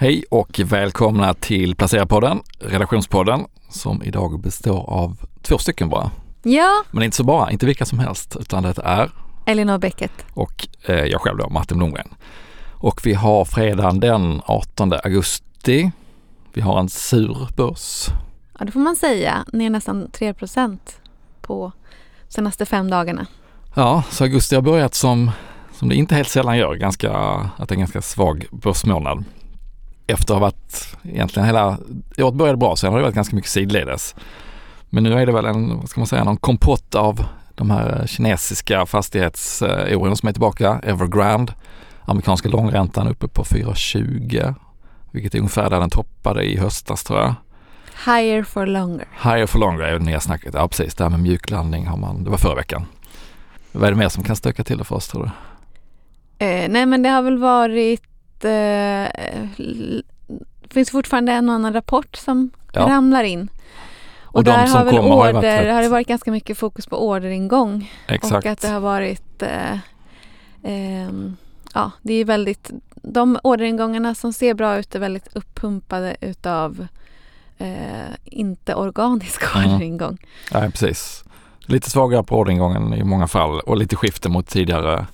Hej och välkomna till Placera-podden, redaktionspodden, som idag består av två stycken bara. Ja, Men inte så bara, inte vilka som helst, utan det är Elinor Bäcket. och eh, jag själv då, Martin Blomgren. Och vi har fredagen den 18 augusti. Vi har en sur börs. Ja, det får man säga. Ner nästan 3% på senaste fem dagarna. Ja, så augusti har börjat som, som det inte helt sällan gör, ganska, att det är en ganska svag börsmånad. Efter att ha varit egentligen hela, året började bra, sen har det varit ganska mycket sidledes. Men nu är det väl en, vad ska man säga, någon kompott av de här kinesiska fastighetsoron som är tillbaka. Evergrande, amerikanska långräntan uppe på 4,20 vilket är ungefär där den toppade i höstas tror jag. Higher for longer. Higher for longer är det nya snacket. Ja precis, det här med mjuklandning har man, det var förra veckan. Vad är det mer som kan stöka till det för oss tror du? Eh, nej, men det har väl varit... Eh, l- finns fortfarande en och annan rapport som Ja. ramlar in. Och, Och där har väl kommer har order, varit har det varit ganska mycket fokus på orderingång. Exakt. Och att det har varit... Eh, ehm, ja, det är väldigt... De orderingångarna som ser bra ut är väldigt uppumpade utav eh, inte organisk orderingång. Ja, precis. Lite svagare på orderingången i många fall och lite skifte mot tidigare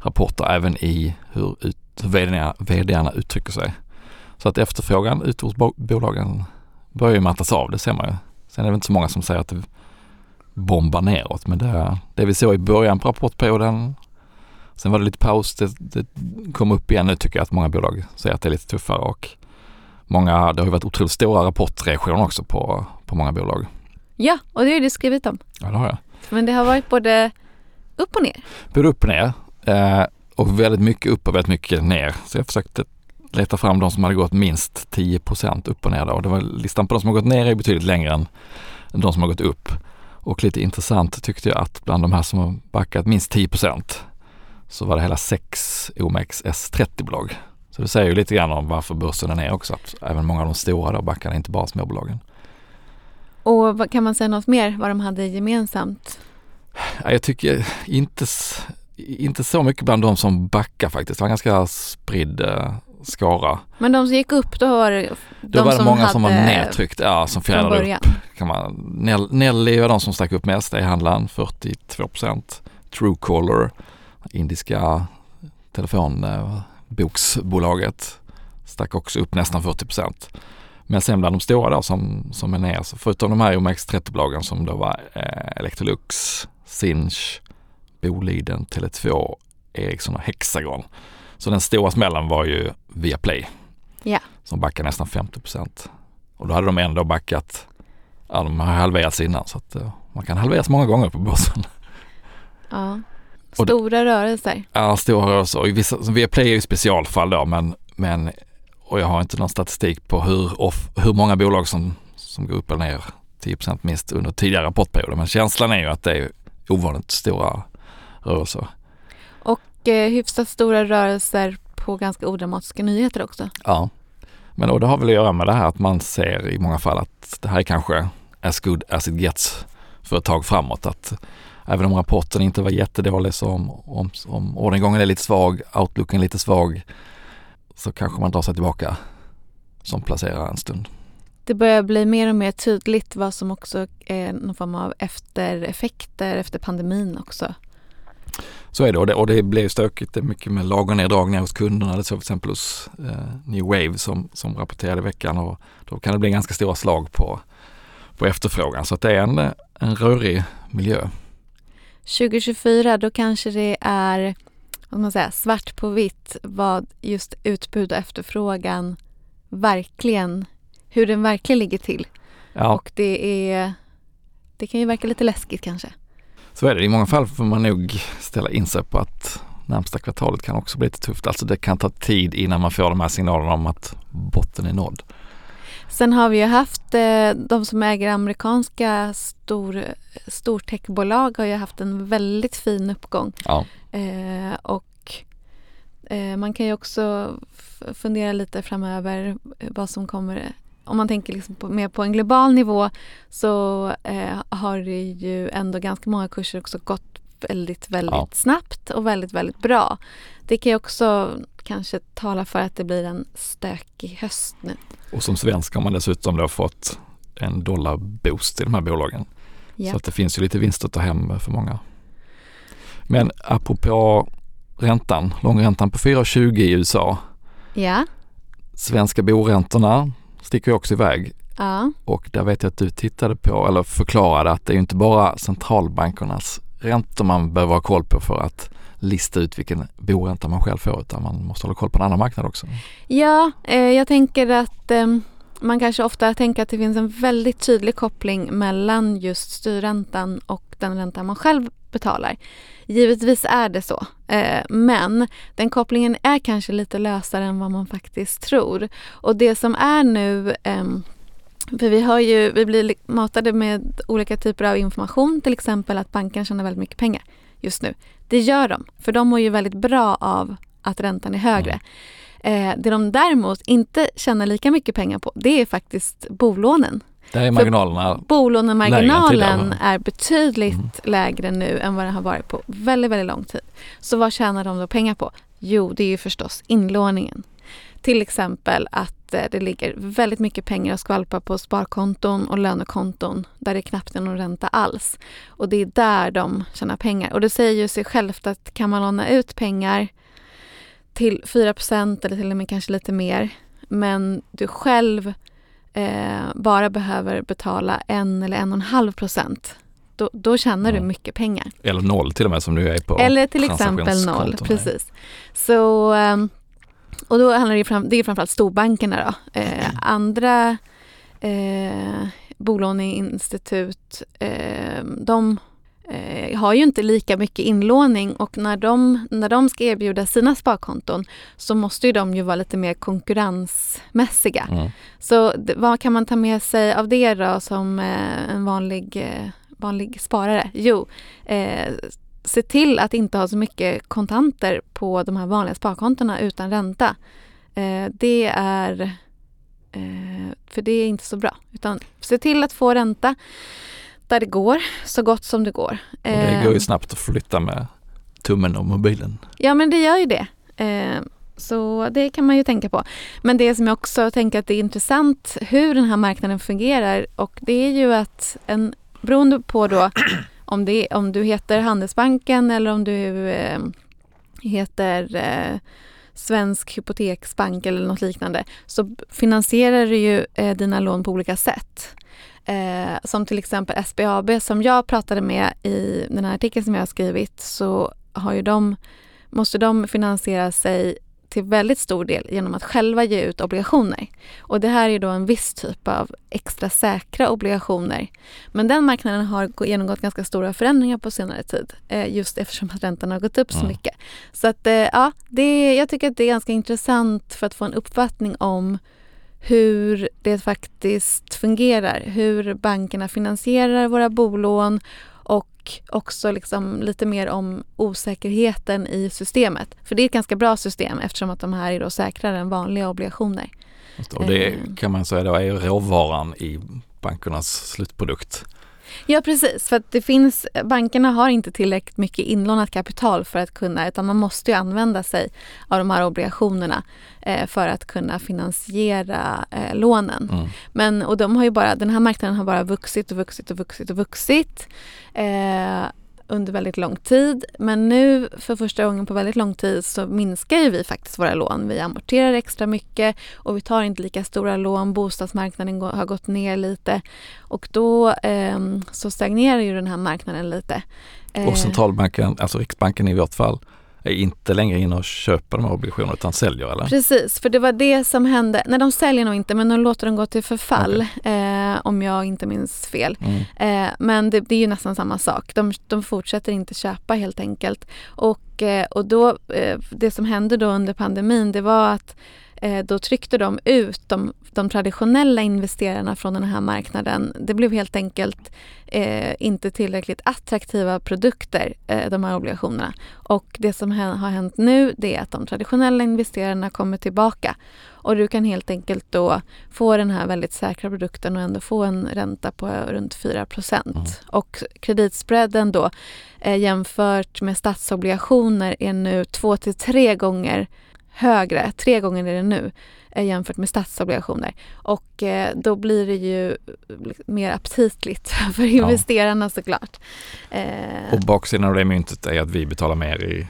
rapporter även i hur, ut, hur vdarna, vdarna uttrycker sig. Så att efterfrågan ute hos bo- bolagen börjar ju mattas av, det ser man ju. Sen är det inte så många som säger att det bombar neråt men det, det vi såg i början på rapportperioden Sen var det lite paus, det, det kom upp igen nu tycker jag att många bolag säger att det är lite tuffare och många, det har ju varit otroligt stora rapportreaktioner också på, på många bolag. Ja, och det har du skrivit om. Ja det har jag. Men det har varit både upp och ner. både upp och ner eh, och väldigt mycket upp och väldigt mycket ner. Så jag försökte leta fram de som hade gått minst 10% upp och ner då. Och det var listan på de som har gått ner är betydligt längre än de som har gått upp. Och lite intressant tyckte jag att bland de här som har backat minst 10% så var det hela sex OMXS30-bolag. Så det säger ju lite grann om varför börsen är ner också. Att även många av de stora då backar, inte bara småbolagen. Och kan man säga något mer vad de hade gemensamt? Ja, jag tycker inte, inte så mycket bland de som backar faktiskt. Det var en ganska spridd eh, skara. Men de som gick upp, då var det Då de var det som många som var nedtryckt, ja som fjädrade upp. Kan man, Nell, Nelly var de som stack upp mest i handlaren, 42% Truecaller, indiska telefonboksbolaget, stack också upp nästan 40% Men sen bland de stora då som, som är ner, så förutom de här OMX30-bolagen som då var eh, Electrolux, Sinch, Boliden, Tele2, Ericsson och Hexagon. Så den stora smällen var ju Viaplay. Ja. Som backade nästan 50% Och då hade de ändå backat, ja de har halverats innan så att eh, man kan halveras många gånger på börsen. Ja. Det- Stora rörelser. Ja, stora rörelser. Och vissa, Viaplay är ju specialfall då men, men och jag har inte någon statistik på hur, off, hur många bolag som, som går upp eller ner 10% minst under tidigare rapportperioder. Men känslan är ju att det är ovanligt stora rörelser. Och eh, hyfsat stora rörelser på ganska odramatiska nyheter också. Ja, men och det har väl att göra med det här att man ser i många fall att det här är kanske as good as it gets för ett tag framåt. Att även om rapporten inte var jättedålig så om, om, om orderingången är lite svag, outlooken lite svag så kanske man drar sig tillbaka som placerar en stund. Det börjar bli mer och mer tydligt vad som också är någon form av eftereffekter efter pandemin också. Så är det och det, och det ju stökigt. Det är mycket med lagerneddragningar hos kunderna. Det såg till exempel hos eh, New Wave som, som rapporterade i veckan och då kan det bli ganska stora slag på, på efterfrågan. Så det är en, en rörig miljö. 2024 då kanske det är vad man säga, svart på vitt vad just utbud och efterfrågan verkligen, hur den verkligen ligger till. Ja, Och det är, det kan ju verka lite läskigt kanske. Så är det. I många fall får man nog ställa in sig på att närmsta kvartalet kan också bli lite tufft. Alltså det kan ta tid innan man får de här signalerna om att botten är nådd. Sen har vi ju haft eh, de som äger amerikanska stor, stortechbolag har ju haft en väldigt fin uppgång. Ja, Eh, och eh, man kan ju också fundera lite framöver eh, vad som kommer om man tänker liksom på, mer på en global nivå så eh, har det ju ändå ganska många kurser också gått väldigt, väldigt Ja. snabbt och väldigt, väldigt bra. Det kan ju också kanske tala för att det blir en stökig höst nu. Och som svensk har man dessutom då fått en dollarboost i de här bolagen. Ja. Så att det finns ju lite vinst att ta hem för många. Men apropå räntan, långräntan på 4,20 i USA. Ja, Svenska boräntorna sticker ju också iväg ja, och där vet jag att du tittade på eller förklarade att det är inte bara centralbankernas räntor man behöver ha koll på för att lista ut vilken boränta man själv får utan man måste hålla koll på en annan marknad också. ja eh, jag tänker att eh, man kanske ofta tänker att det finns en väldigt tydlig koppling mellan just styrräntan och den ränta man själv betalar. Givetvis är det så, eh, men den kopplingen är kanske lite lösare än vad man faktiskt tror. Och det som är nu ehm, för vi, har ju, vi blir li- matade med olika typer av information, till exempel att banken tjänar väldigt mycket pengar just nu. Det gör de, för de mår ju väldigt bra av att räntan är högre. Eh, det de däremot inte tjänar lika mycket pengar på, det är faktiskt bolånen. Där är marginalerna, Bolånemarginalen är betydligt Mm. lägre nu än vad den har varit på väldigt, väldigt lång tid. Så vad tjänar de då pengar på? Jo, det är ju förstås inlåningen. Till exempel att eh, det ligger väldigt mycket pengar och skvalpar på sparkonton och lönekonton där det knappt är någon ränta alls. Och det är där de tjänar pengar. Och det säger ju sig självt att kan man låna ut pengar till 4% eller till och med kanske lite mer men du själv eh, bara behöver betala en eller en och en halv procent då, då tjänar du Mm. mycket pengar. eller noll till och med som nu är på Eller till exempel noll. Precis. Så, ehm, och då handlar det fram, det är framförallt storbankerna då. Eh, andra eh, bolåneinstitut, eh, de eh, har ju inte lika mycket inlåning och när de, när de ska erbjuda sina sparkonton så måste ju de ju vara lite mer konkurrensmässiga. Mm. Så vad kan man ta med sig av det då som eh, en vanlig, eh, vanlig sparare? Jo, eh, se till att inte ha så mycket kontanter på de här vanliga sparkontona utan ränta. Eh, det är för det är inte så bra. Utan se till att få ränta där det går, så gott som det går. Och det Eh, går ju snabbt att flytta med tummen och mobilen. Ja men det gör ju det. Eh, så det kan man ju tänka på. Men det som jag också tänker att det är intressant hur den här marknaden fungerar och det är ju att en, beroende på då om, det, om du heter Handelsbanken eller om du eh, heter eh, Svensk Hypoteksbank eller något liknande så finansierar du ju eh, dina lån på olika sätt. Eh, som till exempel SBAB som jag pratade med i den här artikeln som jag har skrivit så har ju de, måste de finansiera sig till väldigt stor del genom att själva ge ut obligationer. Och det här är då en viss typ av extra säkra obligationer. Men den marknaden har gå- genomgått ganska stora förändringar på senare tid. Eh, just eftersom att räntan har gått upp så Mm. mycket. Så att eh, ja, det, jag tycker att det är ganska intressant för att få en uppfattning om hur det faktiskt fungerar. Hur bankerna finansierar våra bolån och också liksom lite mer om osäkerheten i systemet. För det är ett ganska bra system eftersom att de här är då säkrare än vanliga obligationer. Och det Eh. kan man säga då är råvaran i bankernas slutprodukt. Ja precis, för att det finns, bankerna har inte tillräckligt mycket inlånat kapital för att kunna, utan man måste ju använda sig av de här obligationerna eh, för att kunna finansiera eh, lånen. Mm. Men, och de har ju bara, den här marknaden har bara vuxit och vuxit och vuxit och vuxit eh, under väldigt lång tid. Men nu för första gången på väldigt lång tid så minskar ju vi faktiskt våra lån. Vi amorterar extra mycket och vi tar inte lika stora lån. Bostadsmarknaden har gått ner lite och då eh, så stagnerar ju den här marknaden lite. Eh, Och centralbanken, alltså Riksbanken i vårt fall, är inte längre inne och köper de här obligationerna utan säljer eller? Precis, för det var det som hände. Nej, de säljer nog inte men de låter dem gå till förfall eh, om jag inte minns fel. Mm. Eh, men det, det är ju nästan samma sak. De, de fortsätter inte köpa helt enkelt. Och, eh, och då, eh, det som hände då under pandemin det var att då tryckte de ut de, de, traditionella investerarna från den här marknaden. Det blev helt enkelt eh, inte tillräckligt attraktiva produkter, eh, de här obligationerna. Och det som har hänt nu det är att de traditionella investerarna kommer tillbaka och du kan helt enkelt då få den här väldigt säkra produkten och ändå få en ränta på runt 4 mm. Och kreditspreaden då eh, jämfört med statsobligationer är nu två till tre gånger högre, tre gånger är det nu eh, jämfört med statsobligationer. Och eh, då blir det ju mer aptitligt för investerarna ja. såklart. Eh, och baksidan av det myntet är att vi betalar mer i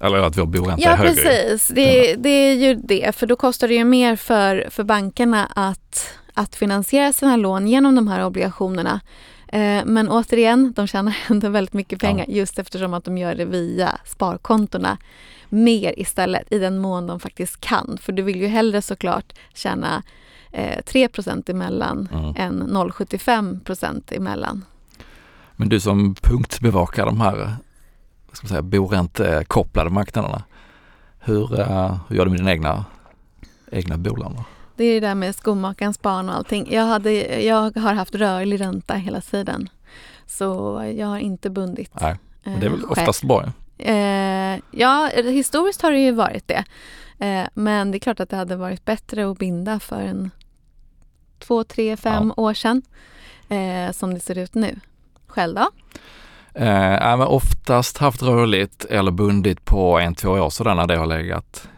eller att vår boränta ja, är högre. Ja precis, det, det, är ju det. För då kostar det ju mer för, för bankerna att, att finansiera sina lån genom de här obligationerna. Eh, men återigen, de tjänar ändå väldigt mycket pengar ja. just eftersom att de gör det via sparkontona mer istället i den mån de faktiskt kan. För du vill ju hellre såklart tjäna eh, 3% emellan mm. än 0,75% emellan. Men du som punktbevakar de här ska man säga, boräntekopplade marknaderna. Hur, uh, hur gör du med dina egna, egna bolån? Det är det där med skomakarens barn och allting. Jag, hade, jag har haft rörlig ränta hela tiden. Så jag har inte bundit Nej, men det är väl eh, oftast bra? Eh, ja, historiskt har det ju varit det. Eh, men det är klart att det hade varit bättre att binda för en två, tre, fem ja. år sedan. Eh, som det ser ut nu. Själv då? Eh, oftast haft rörligt eller bundit på en, två år sådär när det har legat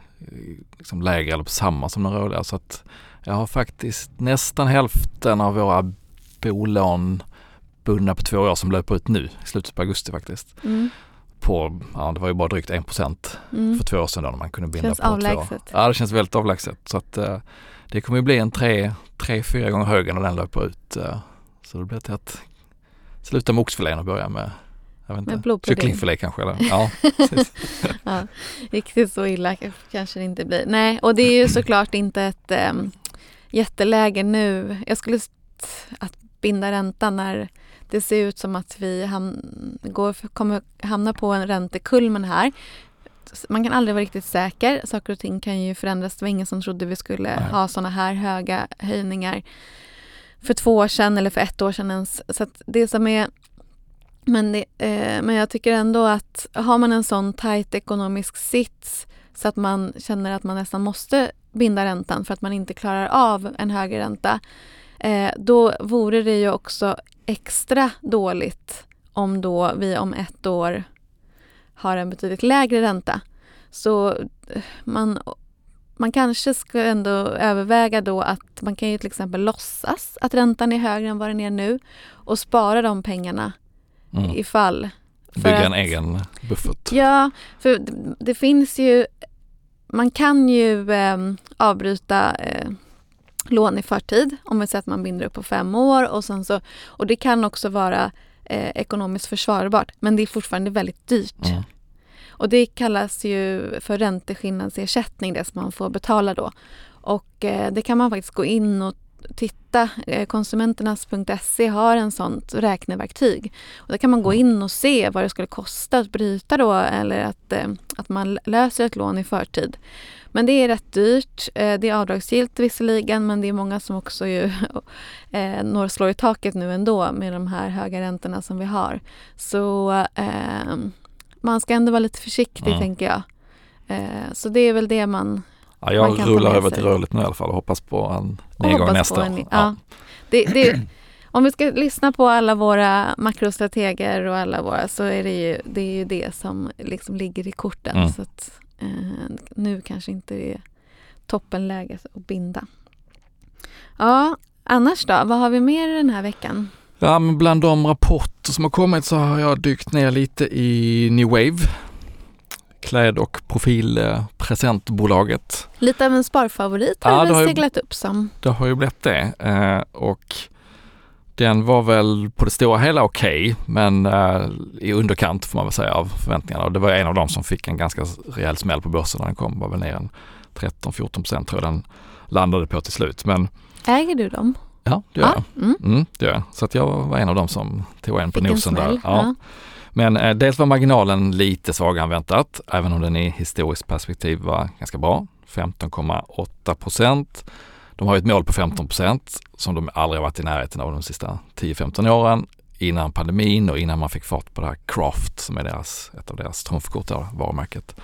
liksom lägre eller på samma som den rörliga. Så att jag har faktiskt nästan hälften av våra bolån bundna på två år som löper ut nu i slutet på augusti faktiskt. Mm. På, ja det var ju bara drygt 1 procent mm. för två år sedan då när man kunde binda känns på avlägset. två år. Ja det känns väldigt avlägset. Så att eh, det kommer ju bli en tre, tre, fyra gånger högre när den löper ut. Eh, så det blir till att sluta med oxfilén och börja med jag vet inte, kycklingfilé kanske? Eller? Ja, ja, riktigt så illa kanske det inte blir. Nej, och det är ju såklart inte ett äm, jätteläge nu. Jag skulle att binda ränta när det ser ut som att vi ham går, kommer hamna på en räntekulmen här. Man kan aldrig vara riktigt säker. Saker och ting kan ju förändras. Det var ingen som trodde vi skulle Nej. ha såna här höga höjningar för två år sedan eller för ett år sedan ens. Så det som är men, det, eh, men jag tycker ändå att har man en sån tajt ekonomisk sits så att man känner att man nästan måste binda räntan för att man inte klarar av en högre ränta. Eh, då vore det ju också extra dåligt om då vi om ett år har en betydligt lägre ränta. Så eh, man, man kanske ska ändå överväga då att man kan ju till exempel låtsas att räntan är högre än vad den är nu och spara de pengarna mm. ifall. Bygga att, en egen buffert. Ja, för det, det finns ju, man kan ju eh, avbryta eh, lån i förtid om vi säger att man binder upp på fem år och sen så, och det kan också vara eh, ekonomiskt försvarbart men det är fortfarande väldigt dyrt. Mm. Och det kallas ju för ränteskillnadsersättning, det som man får betala då. Och eh, det kan man faktiskt gå in och titta. Eh, konsumenternas.se har en sånt räkneverktyg. Och där kan man gå in och se vad det skulle kosta att bryta då eller att, eh, att man löser ett lån i förtid. Men det är rätt dyrt. Eh, det är avdragsgillt visserligen men det är många som också ju når slår i taket nu ändå med de här höga räntorna som vi har. Så eh, man ska ändå vara lite försiktig mm. tänker jag. Eh, så det är väl det man Ja, jag rullar över till rörligt nu i alla fall och hoppas på en nedgång nästa år. Ja. Det, det, om vi ska lyssna på alla våra makrostrateger och alla våra så är det ju det, är ju det som liksom ligger i korten. Mm. Så att, eh, nu kanske inte det är toppenläge att binda. Ja, annars då? Vad har vi mer den här veckan? Ja, men bland de rapporter som har kommit så har jag dykt ner lite i New Wave kläd och profilpresentbolaget. Lite av en sparfavorit har ja, det väl seglat upp som. Det har ju blivit det eh, och den var väl på det stora hela okej, okay, men eh, i underkant får man väl säga av förväntningarna. Och det var en av dem som fick en ganska rejäl smäll på börsen när den kom, var väl ner en 13-14 procent tror jag den landade på till slut. Men, Äger du dem? Ja, det gör ah, jag. Mm. Mm, det gör jag. Så att jag var en av dem som tog en på fick nosen där. Ja. ja. Men eh, dels var marginalen lite svagare än väntat, även om den i historiskt perspektiv var ganska bra. 15,8 procent. De har ett mål på 15 procent som de aldrig varit i närheten av de sista 10-15 åren innan pandemin och innan man fick fart på det här Craft som är deras, ett av deras trumfkort, varumärket.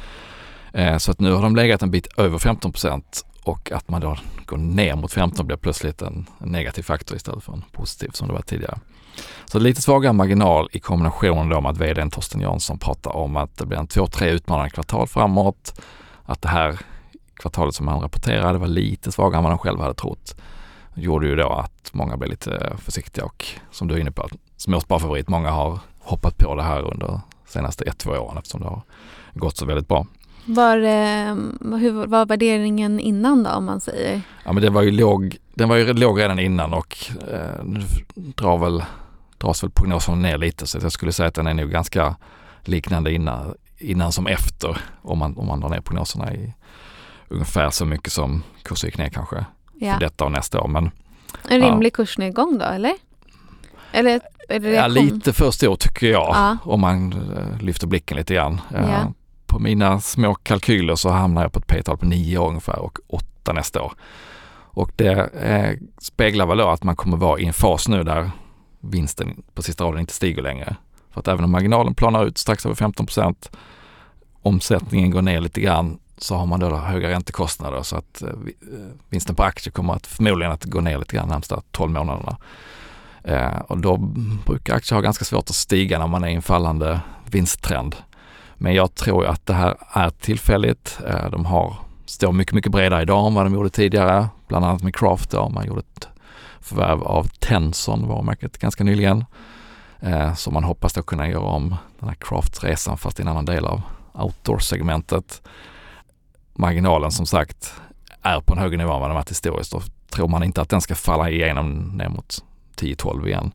Eh, så att nu har de legat en bit över 15 procent och att man då går ner mot 15 blir plötsligt en, en negativ faktor istället för en positiv som det var tidigare. Så lite svagare marginal i kombination då med att vdn Torsten Jansson pratar om att det blir en två, tre utmanande kvartal framåt. Att det här kvartalet som han rapporterade var lite svagare än vad han själv hade trott. Det gjorde ju då att många blev lite försiktiga och som du är inne på, småsparfavorit, många har hoppat på det här under senaste ett, två åren eftersom det har gått så väldigt bra. Var, eh, hur var värderingen innan då om man säger? Ja men det var ju låg, den var ju låg redan innan och eh, nu drar väl, dras väl prognoserna ner lite så jag skulle säga att den är nog ganska liknande innan, innan som efter om man, om man drar ner prognoserna i ungefär så mycket som kursen gick ner kanske ja. för detta och nästa år. Men, en rimlig ja. kursnedgång då eller? Eller är det ja, lite för stor tycker jag ja. om man eh, lyfter blicken lite grann. Ja på mina små kalkyler så hamnar jag på ett P-tal på 9 ungefär och 8 nästa år. Och det eh, speglar väl då att man kommer vara i en fas nu där vinsten på sista raden inte stiger längre. För att även om marginalen planar ut strax över 15 procent, omsättningen går ner lite grann, så har man då höga räntekostnader så att eh, eh, vinsten på aktier kommer att förmodligen att gå ner lite grann de närmsta 12 månaderna. Eh, och då brukar aktier ha ganska svårt att stiga när man är i en fallande vinsttrend. Men jag tror att det här är tillfälligt. Eh, de har, står mycket, mycket bredare idag än vad de gjorde tidigare. Bland annat med Craft då. Man gjorde ett förvärv av Tenson, varumärket, ganska nyligen. Eh, så man hoppas då kunna göra om den här Crafts resan fast i en annan del av outdoor-segmentet. Marginalen som sagt är på en högre nivå än vad den varit historiskt och tror man inte att den ska falla igenom ner mot 10-12 igen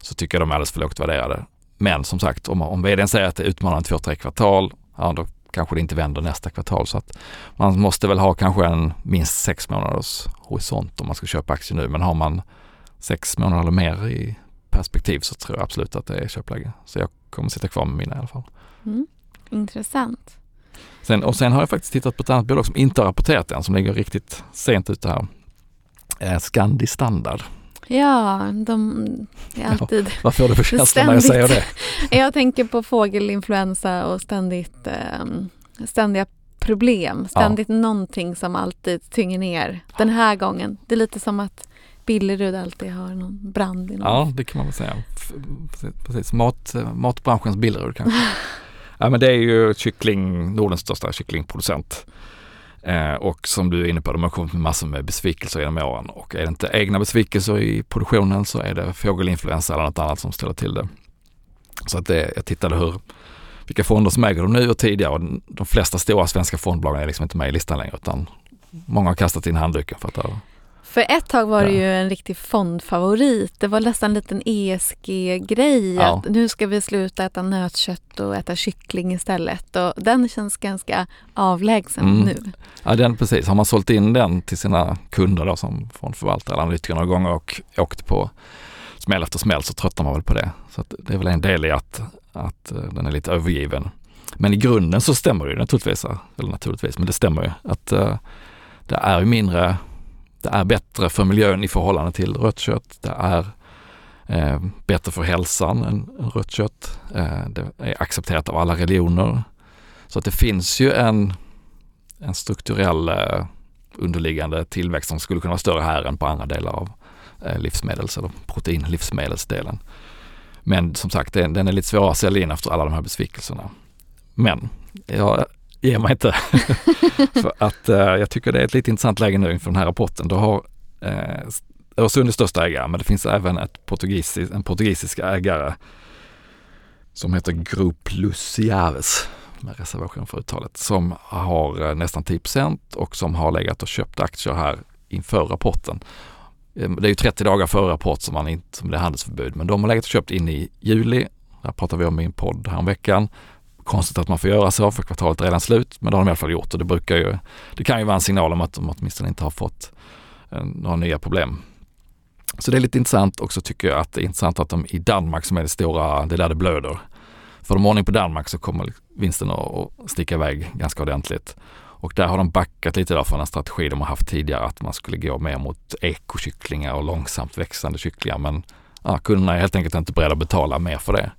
så tycker jag de är alldeles för lågt värderade. Men som sagt, om, om vdn säger att det är utmanande två, tre kvartal, ja då kanske det inte vänder nästa kvartal. Så att man måste väl ha kanske en minst sex månaders horisont om man ska köpa aktier nu. Men har man sex månader eller mer i perspektiv så tror jag absolut att det är köpläge. Så jag kommer sitta kvar med mina i alla fall. Mm. Intressant. Sen, och sen har jag faktiskt tittat på ett annat bolag som inte har rapporterat än, som ligger riktigt sent ute här. Eh, Scandi Standard. Ja, de är alltid... Ja, vad får du för känsla när jag säger det? jag tänker på fågelinfluensa och ständigt, um, ständiga problem. Ständigt ja. någonting som alltid tynger ner. Den här gången, det är lite som att Billerud alltid har någon brand i någon. Ja, det kan man väl säga. Precis, Mat, matbranschens Billerud kanske. ja, men det är ju kyckling, Nordens största kycklingproducent. Eh, och som du är inne på, de har kommit med massor med besvikelser genom åren. Och är det inte egna besvikelser i produktionen så är det fågelinfluensa eller något annat som ställer till det. Så att det, jag tittade hur, vilka fonder som äger dem nu och tidigare. Och de flesta stora svenska fondbolagen är liksom inte med i listan längre utan många har kastat in handduken för att det för ett tag var det ju en riktig fondfavorit. Det var nästan en liten ESG-grej. Ja. nu ska vi sluta äta nötkött och äta kyckling istället. Och den känns ganska avlägsen mm. nu. Ja, den, precis. Har man sålt in den till sina kunder då som fondförvaltare eller analytiker några gånger och åkt på smäll efter smäll så tröttnar man väl på det. Så det är väl en del i att, att eh, den är lite övergiven. Men i grunden så stämmer det ju naturligtvis, eller naturligtvis, men det stämmer ju att uh, det är mindre det är bättre för miljön i förhållande till rött kött. Det är eh, bättre för hälsan än, rött kött. Eh, det är accepterat av alla religioner. Så att det finns ju en, en strukturell eh, underliggande tillväxt som skulle kunna vara större här än på andra delar av eh, livsmedels eller proteinlivsmedelsdelen. Men som sagt, den, den är lite svårare att sälja in efter alla de här besvikelserna. Men jag Ge mig inte. för att eh, jag tycker det är ett lite intressant läge nu inför den här rapporten. Du har eh, Öresund är största ägare, men det finns även ett portugisis, en portugisisk ägare som heter Group Luciaves med reservation för uttalet, som har eh, nästan 10 och som har legat och köpt aktier här inför rapporten. Eh, det är ju 30 dagar före rapport som, man inte, som det är handelsförbud, men de har legat och köpt in i juli. Det här pratar vi om i en podd häromveckan konstigt att man får göra så för kvartalet är redan slut, men det har de i alla fall gjort och det brukar ju, det kan ju vara en signal om att de åtminstone inte har fått eh, några nya problem. Så det är lite intressant och så tycker jag att det är intressant att de i Danmark som är det stora, det är där det blöder. Får de ordning på Danmark så kommer vinsten att sticka iväg ganska ordentligt. Och där har de backat lite där från en strategi de har haft tidigare att man skulle gå mer mot ekokycklingar och långsamt växande kycklingar. Men ja, kunderna är helt enkelt inte beredda att betala mer för det.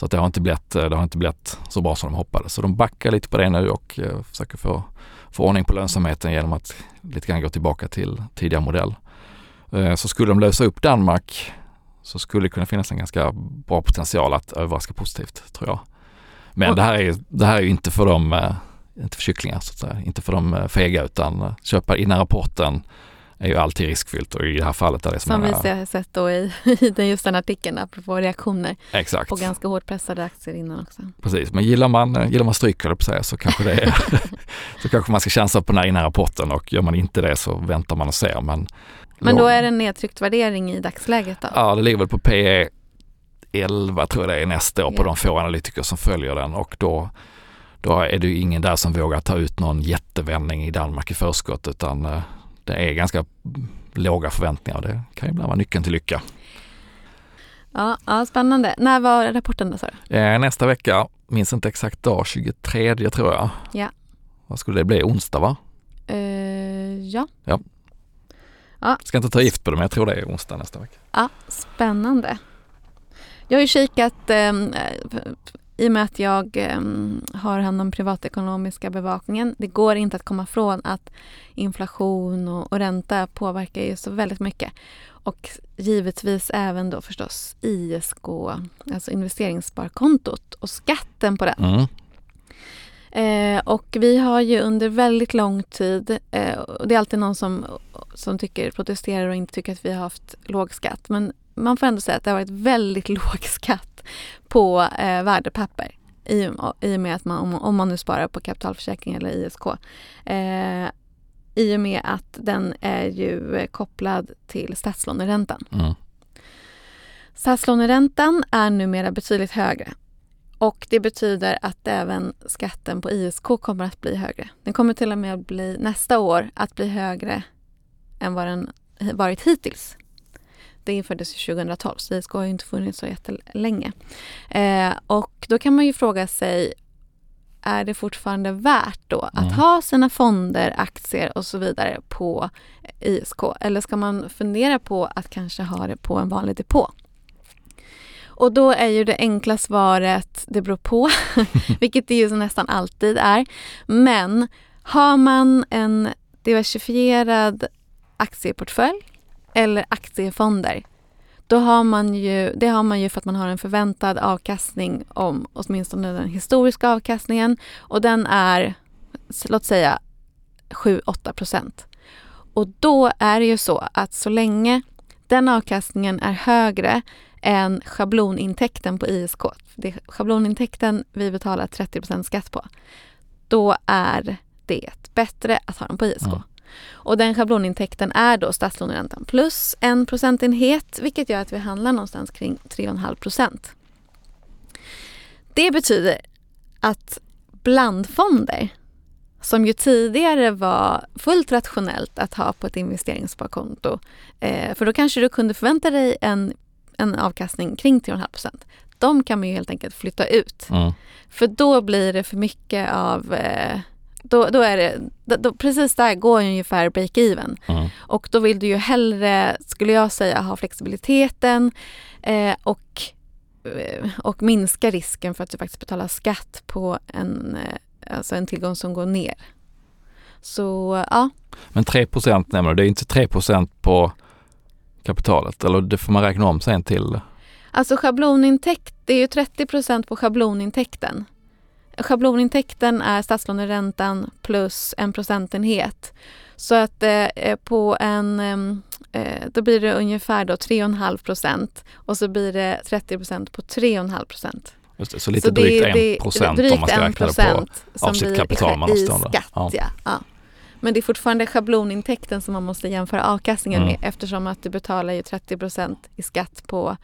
Så att det, har inte blivit, det har inte blivit så bra som de hoppades. Så de backar lite på det nu och eh, försöker få, få ordning på lönsamheten genom att lite grann gå tillbaka till tidigare modell. Eh, så skulle de lösa upp Danmark så skulle det kunna finnas en ganska bra potential att överraska positivt tror jag. Men det här är, det här är ju inte för de, eh, inte för kycklingar så att säga, inte för de fega utan köpa innan rapporten är ju alltid riskfyllt och i det här fallet är det som, som vi har sett då i, i just den artikeln apropå reaktioner Exakt. på ganska hårt pressade aktier innan också. Precis, men gillar man, gillar man stryk på säga så kanske det är, så kanske man ska chansa på den här innan rapporten och gör man inte det så väntar man och ser. Men, men då är det en nedtryckt värdering i dagsläget då? Ja, det ligger väl på PE 11 tror jag det är nästa år på de få analytiker som följer den och då då är det ju ingen där som vågar ta ut någon jättevändning i Danmark i förskott utan eh, det är ganska låga förväntningar. Det kan ju ibland vara nyckeln till lycka. Ja, ja spännande. När var rapporten då du? Eh, nästa vecka, minns inte exakt dag, 23 tror jag. Ja. Vad skulle det bli? Onsdag va? Uh, ja. ja. Ja. Ska inte ta gift på det men jag tror det är onsdag nästa vecka. Ja, spännande. Jag har ju kikat eh, i och med att jag eh, har hand om privatekonomiska bevakningen. Det går inte att komma ifrån att inflation och, och ränta påverkar ju så väldigt mycket. Och givetvis även då förstås ISK, alltså investeringssparkontot och skatten på den. Mm. Eh, och vi har ju under väldigt lång tid, eh, och det är alltid någon som, som tycker, protesterar och inte tycker att vi har haft låg skatt, men man får ändå säga att det har varit väldigt låg skatt på eh, värdepapper i, i och med att man, om, om, man nu sparar på kapitalförsäkring eller ISK. Eh, I och med att den är ju kopplad till statslåneräntan. Mm. Statslåneräntan är numera betydligt högre. Och det betyder att även skatten på ISK kommer att bli högre. Den kommer till och med att bli nästa år att bli högre än vad den varit hittills. Det infördes 2012 så ISK har ju inte funnits så jättelänge. Eh, och då kan man ju fråga sig är det fortfarande värt då att mm. ha sina fonder, aktier och så vidare på ISK? Eller ska man fundera på att kanske ha det på en vanlig depå? Och då är ju det enkla svaret, det beror på, vilket det ju nästan alltid är. Men har man en diversifierad aktieportfölj eller aktiefonder. Då har man ju, det har man ju för att man har en förväntad avkastning om åtminstone den historiska avkastningen och den är, låt säga 7-8 procent. Och då är det ju så att så länge den avkastningen är högre än schablonintäkten på ISK, det är schablonintäkten vi betalar 30% skatt på, då är det bättre att ha den på ISK. Mm. Och den schablonintäkten är då statslåneräntan plus en procentenhet vilket gör att vi handlar någonstans kring 3,5 procent. Det betyder att blandfonder som ju tidigare var fullt rationellt att ha på ett investeringssparkonto. Eh, för då kanske du kunde förvänta dig en, en avkastning kring 3,5 procent. De kan man ju helt enkelt flytta ut. Mm. För då blir det för mycket av eh, då, då är det, då, precis där går ungefär break-even. Mm. Och då vill du ju hellre, skulle jag säga, ha flexibiliteten eh, och, eh, och minska risken för att du faktiskt betalar skatt på en, eh, alltså en tillgång som går ner. Så ja. Men 3 nämner du, det är inte 3% på kapitalet eller det får man räkna om sen till? Alltså schablonintäkt, det är ju 30% på schablonintäkten. Schablonintäkten är statslåneräntan plus en procentenhet. Så att eh, på en, eh, då blir det ungefär då 3,5 procent och så blir det 30 procent på 3,5 procent. Just det, så lite så drygt det, 1 procent om man ska räkna det på av sitt kapital man har stående. Skatt, ja. Ja, ja. Men det är fortfarande schablonintäkten som man måste jämföra avkastningen mm. med eftersom att du betalar ju 30 procent i skatt på,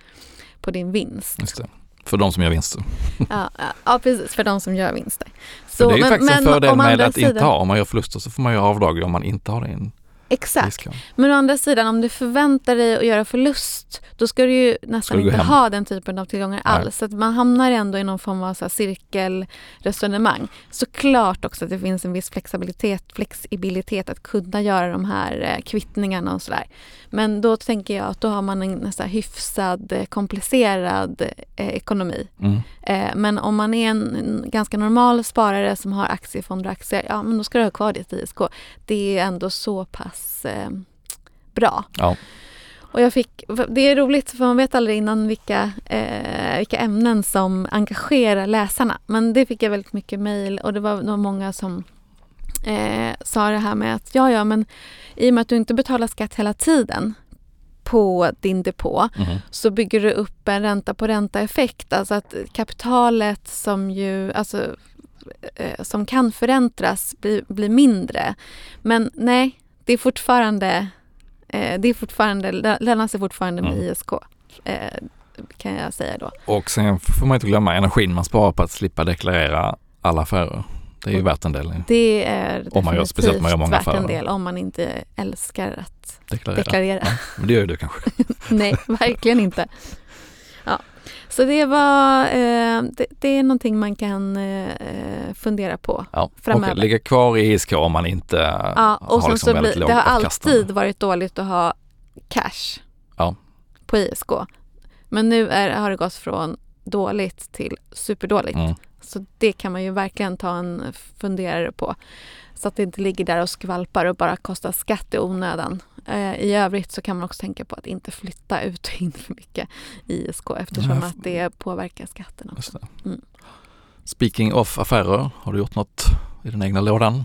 på din vinst. Just det. För de som gör vinster. Ja, ja, precis. För de som gör vinster. Så, för det är ju men, faktiskt en fördel med att sidan... inte ha. Om man gör förluster så får man göra avdrag om man inte har det in. Exakt. ISK. Men å andra sidan om du förväntar dig att göra förlust då ska du ju nästan du inte hem? ha den typen av tillgångar Nej. alls. Så att man hamnar ändå i någon form av så cirkelresonemang. Såklart också att det finns en viss flexibilitet, flexibilitet att kunna göra de här eh, kvittningarna och sådär. Men då tänker jag att då har man en nästan hyfsad eh, komplicerad eh, ekonomi. Mm. Eh, men om man är en, en ganska normal sparare som har aktiefonder och aktier, ja men då ska du ha kvar ditt ISK. Det är ändå så pass eh, bra. Ja. Och jag fick, det är roligt för man vet aldrig innan vilka, eh, vilka ämnen som engagerar läsarna. Men det fick jag väldigt mycket mejl och det var nog många som eh, sa det här med att ja, ja, men i och med att du inte betalar skatt hela tiden på din depå Mhm. så bygger du upp en ränta på ränta effekt. Alltså att kapitalet som ju, alltså eh, som kan förräntas blir, blir mindre. Men nej, det är fortfarande, eh, det är fortfarande, lö- lönar sig fortfarande med Mm. ISK. Eh, kan jag säga då. Och sen får man inte glömma energin man sparar på att slippa deklarera alla affärer. Det är ju värt en del Det är Om man gör- speciellt om man gör många värt en del om man inte älskar att deklarera. deklarera. Men det gör ju du kanske. Nej, verkligen inte. Ja. Så det var, eh, det, det är någonting man kan eh, fundera på. Ja. Framöver. Och ligga kvar i ISK om man inte Ja, och har liksom så väldigt blir, det har alltid varit dåligt att ha cash Ja. på ISK. Men nu är, har det gått från dåligt till superdåligt. Mm. Så det kan man ju verkligen ta en funderare på. Så att det inte ligger där och skvalpar och bara kostar skatt i onödan. Eh, I övrigt så kan man också tänka på att inte flytta ut och in för mycket i ISK eftersom att det påverkar skatten också. Mm. Speaking of affärer, har du gjort något i den egna lådan?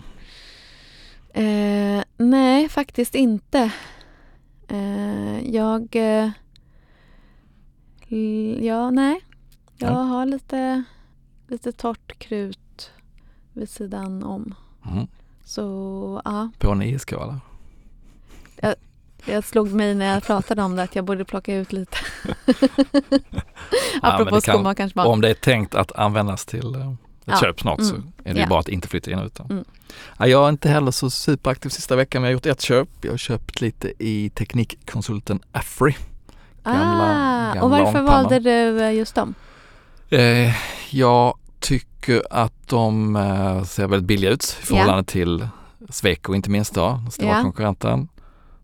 Eh, nej, faktiskt inte. Eh, jag... Eh, ja, nej. Jag Ja. har lite, lite torrt krut vid sidan om. Mm. Så ja, På en ISK eller? jag slog mig när jag pratade om det att jag borde plocka ut lite. Apropå det kan- skomakarens Om det är tänkt att användas till eh, ett Ja. köp snart så Mm. är det Ja. bara att inte flytta in och ut. Mm. Ja, jag är inte heller så superaktiv sista veckan men jag har gjort ett köp. Jag har köpt lite i teknikkonsulten Afry. Gamla- ah, gamla och varför ångpannor. valde du eh, just dem? Eh, jag tycker att de eh, ser väldigt billiga ut i förhållande till Sweco inte minst då, den stora Ja. konkurrenten.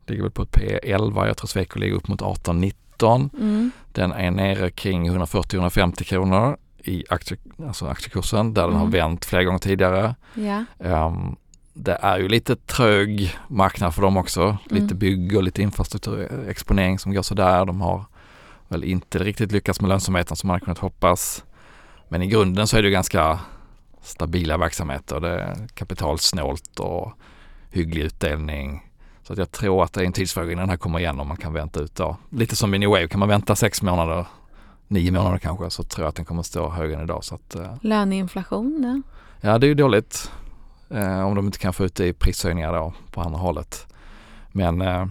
Ligger väl på ett P11, jag tror Sweco ligger upp mot 18-19. Mm. Den är nere kring 140-150 kronor i aktie, alltså aktiekursen där den har Mm. vänt flera gånger tidigare. Ja. Ehm, det är ju lite trög marknad för dem också. Lite Mm. bygg och lite infrastrukturexponering som går sådär. De har väl inte riktigt lyckats med lönsamheten som man hade kunnat hoppas. Men i grunden så är det ganska stabila verksamheter. Det är kapitalsnålt och hygglig utdelning. Så att jag tror att det är en tidsfråga innan den här kommer igen om man kan vänta ut då. Lite som i New Wave, kan man vänta sex månader, nio månader kanske, så tror jag att den kommer stå högre än idag. Så att, eh, Löneinflation, ja. Ja, det är ju dåligt eh, om de inte kan få ut det i prishöjningar då på andra hållet. Men eh,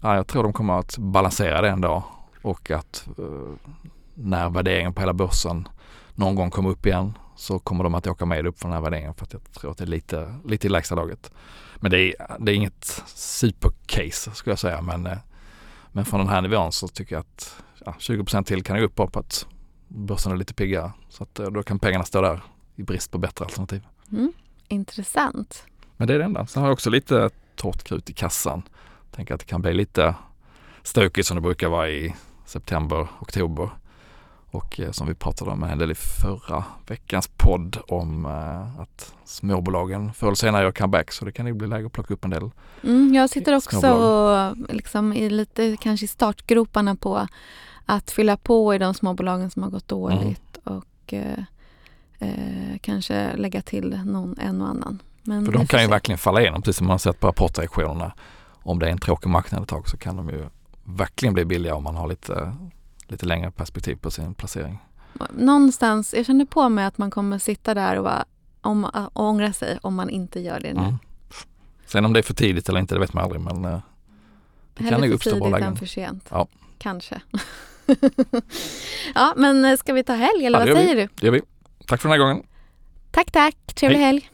ja, jag tror de kommer att balansera det ändå och att eh, när värderingen på hela börsen någon gång kommer upp igen så kommer de att åka med upp för den här värderingen för att jag tror att det är lite, lite i lägsta laget. Men det är, det är inget supercase skulle jag säga men, eh, men från den här nivån så tycker jag att ja, 20% till kan det gå upp på att börsen är lite piggare. Så att eh, då kan pengarna stå där i brist på bättre alternativ. Mm. Intressant. Men det är det enda. Sen har jag också lite torrt krut i kassan. Tänker att det kan bli lite stökigt som det brukar vara i september, oktober. Och eh, som vi pratade om en del i förra veckans podd om eh, att småbolagen förr eller senare gör comeback så det kan ju bli läge att plocka upp en del. Mm, jag sitter också Småbolag. liksom i lite kanske i startgroparna på att fylla på i de småbolagen som har gått dåligt och eh, eh, kanske lägga till någon, en och annan. Men För de kan ju verkligen falla igenom precis som man har sett på rapportreaktionerna. Om det är en tråkig marknad ett tag så kan de ju verkligen bli billiga om man har lite, lite längre perspektiv på sin placering. Någonstans, jag känner på mig att man kommer sitta där och, bara, om, och ångra sig om man inte gör det nu. Mm. Sen om det är för tidigt eller inte det vet man aldrig men eh, det kan Hellre nog för uppstå bra tidigt lägen. än för sent. Ja. Kanske. ja, men ska vi ta helg eller Ja, vad gör vi. säger du? Det gör vi. Tack för den här gången. Tack, tack. Trevlig Hej. helg.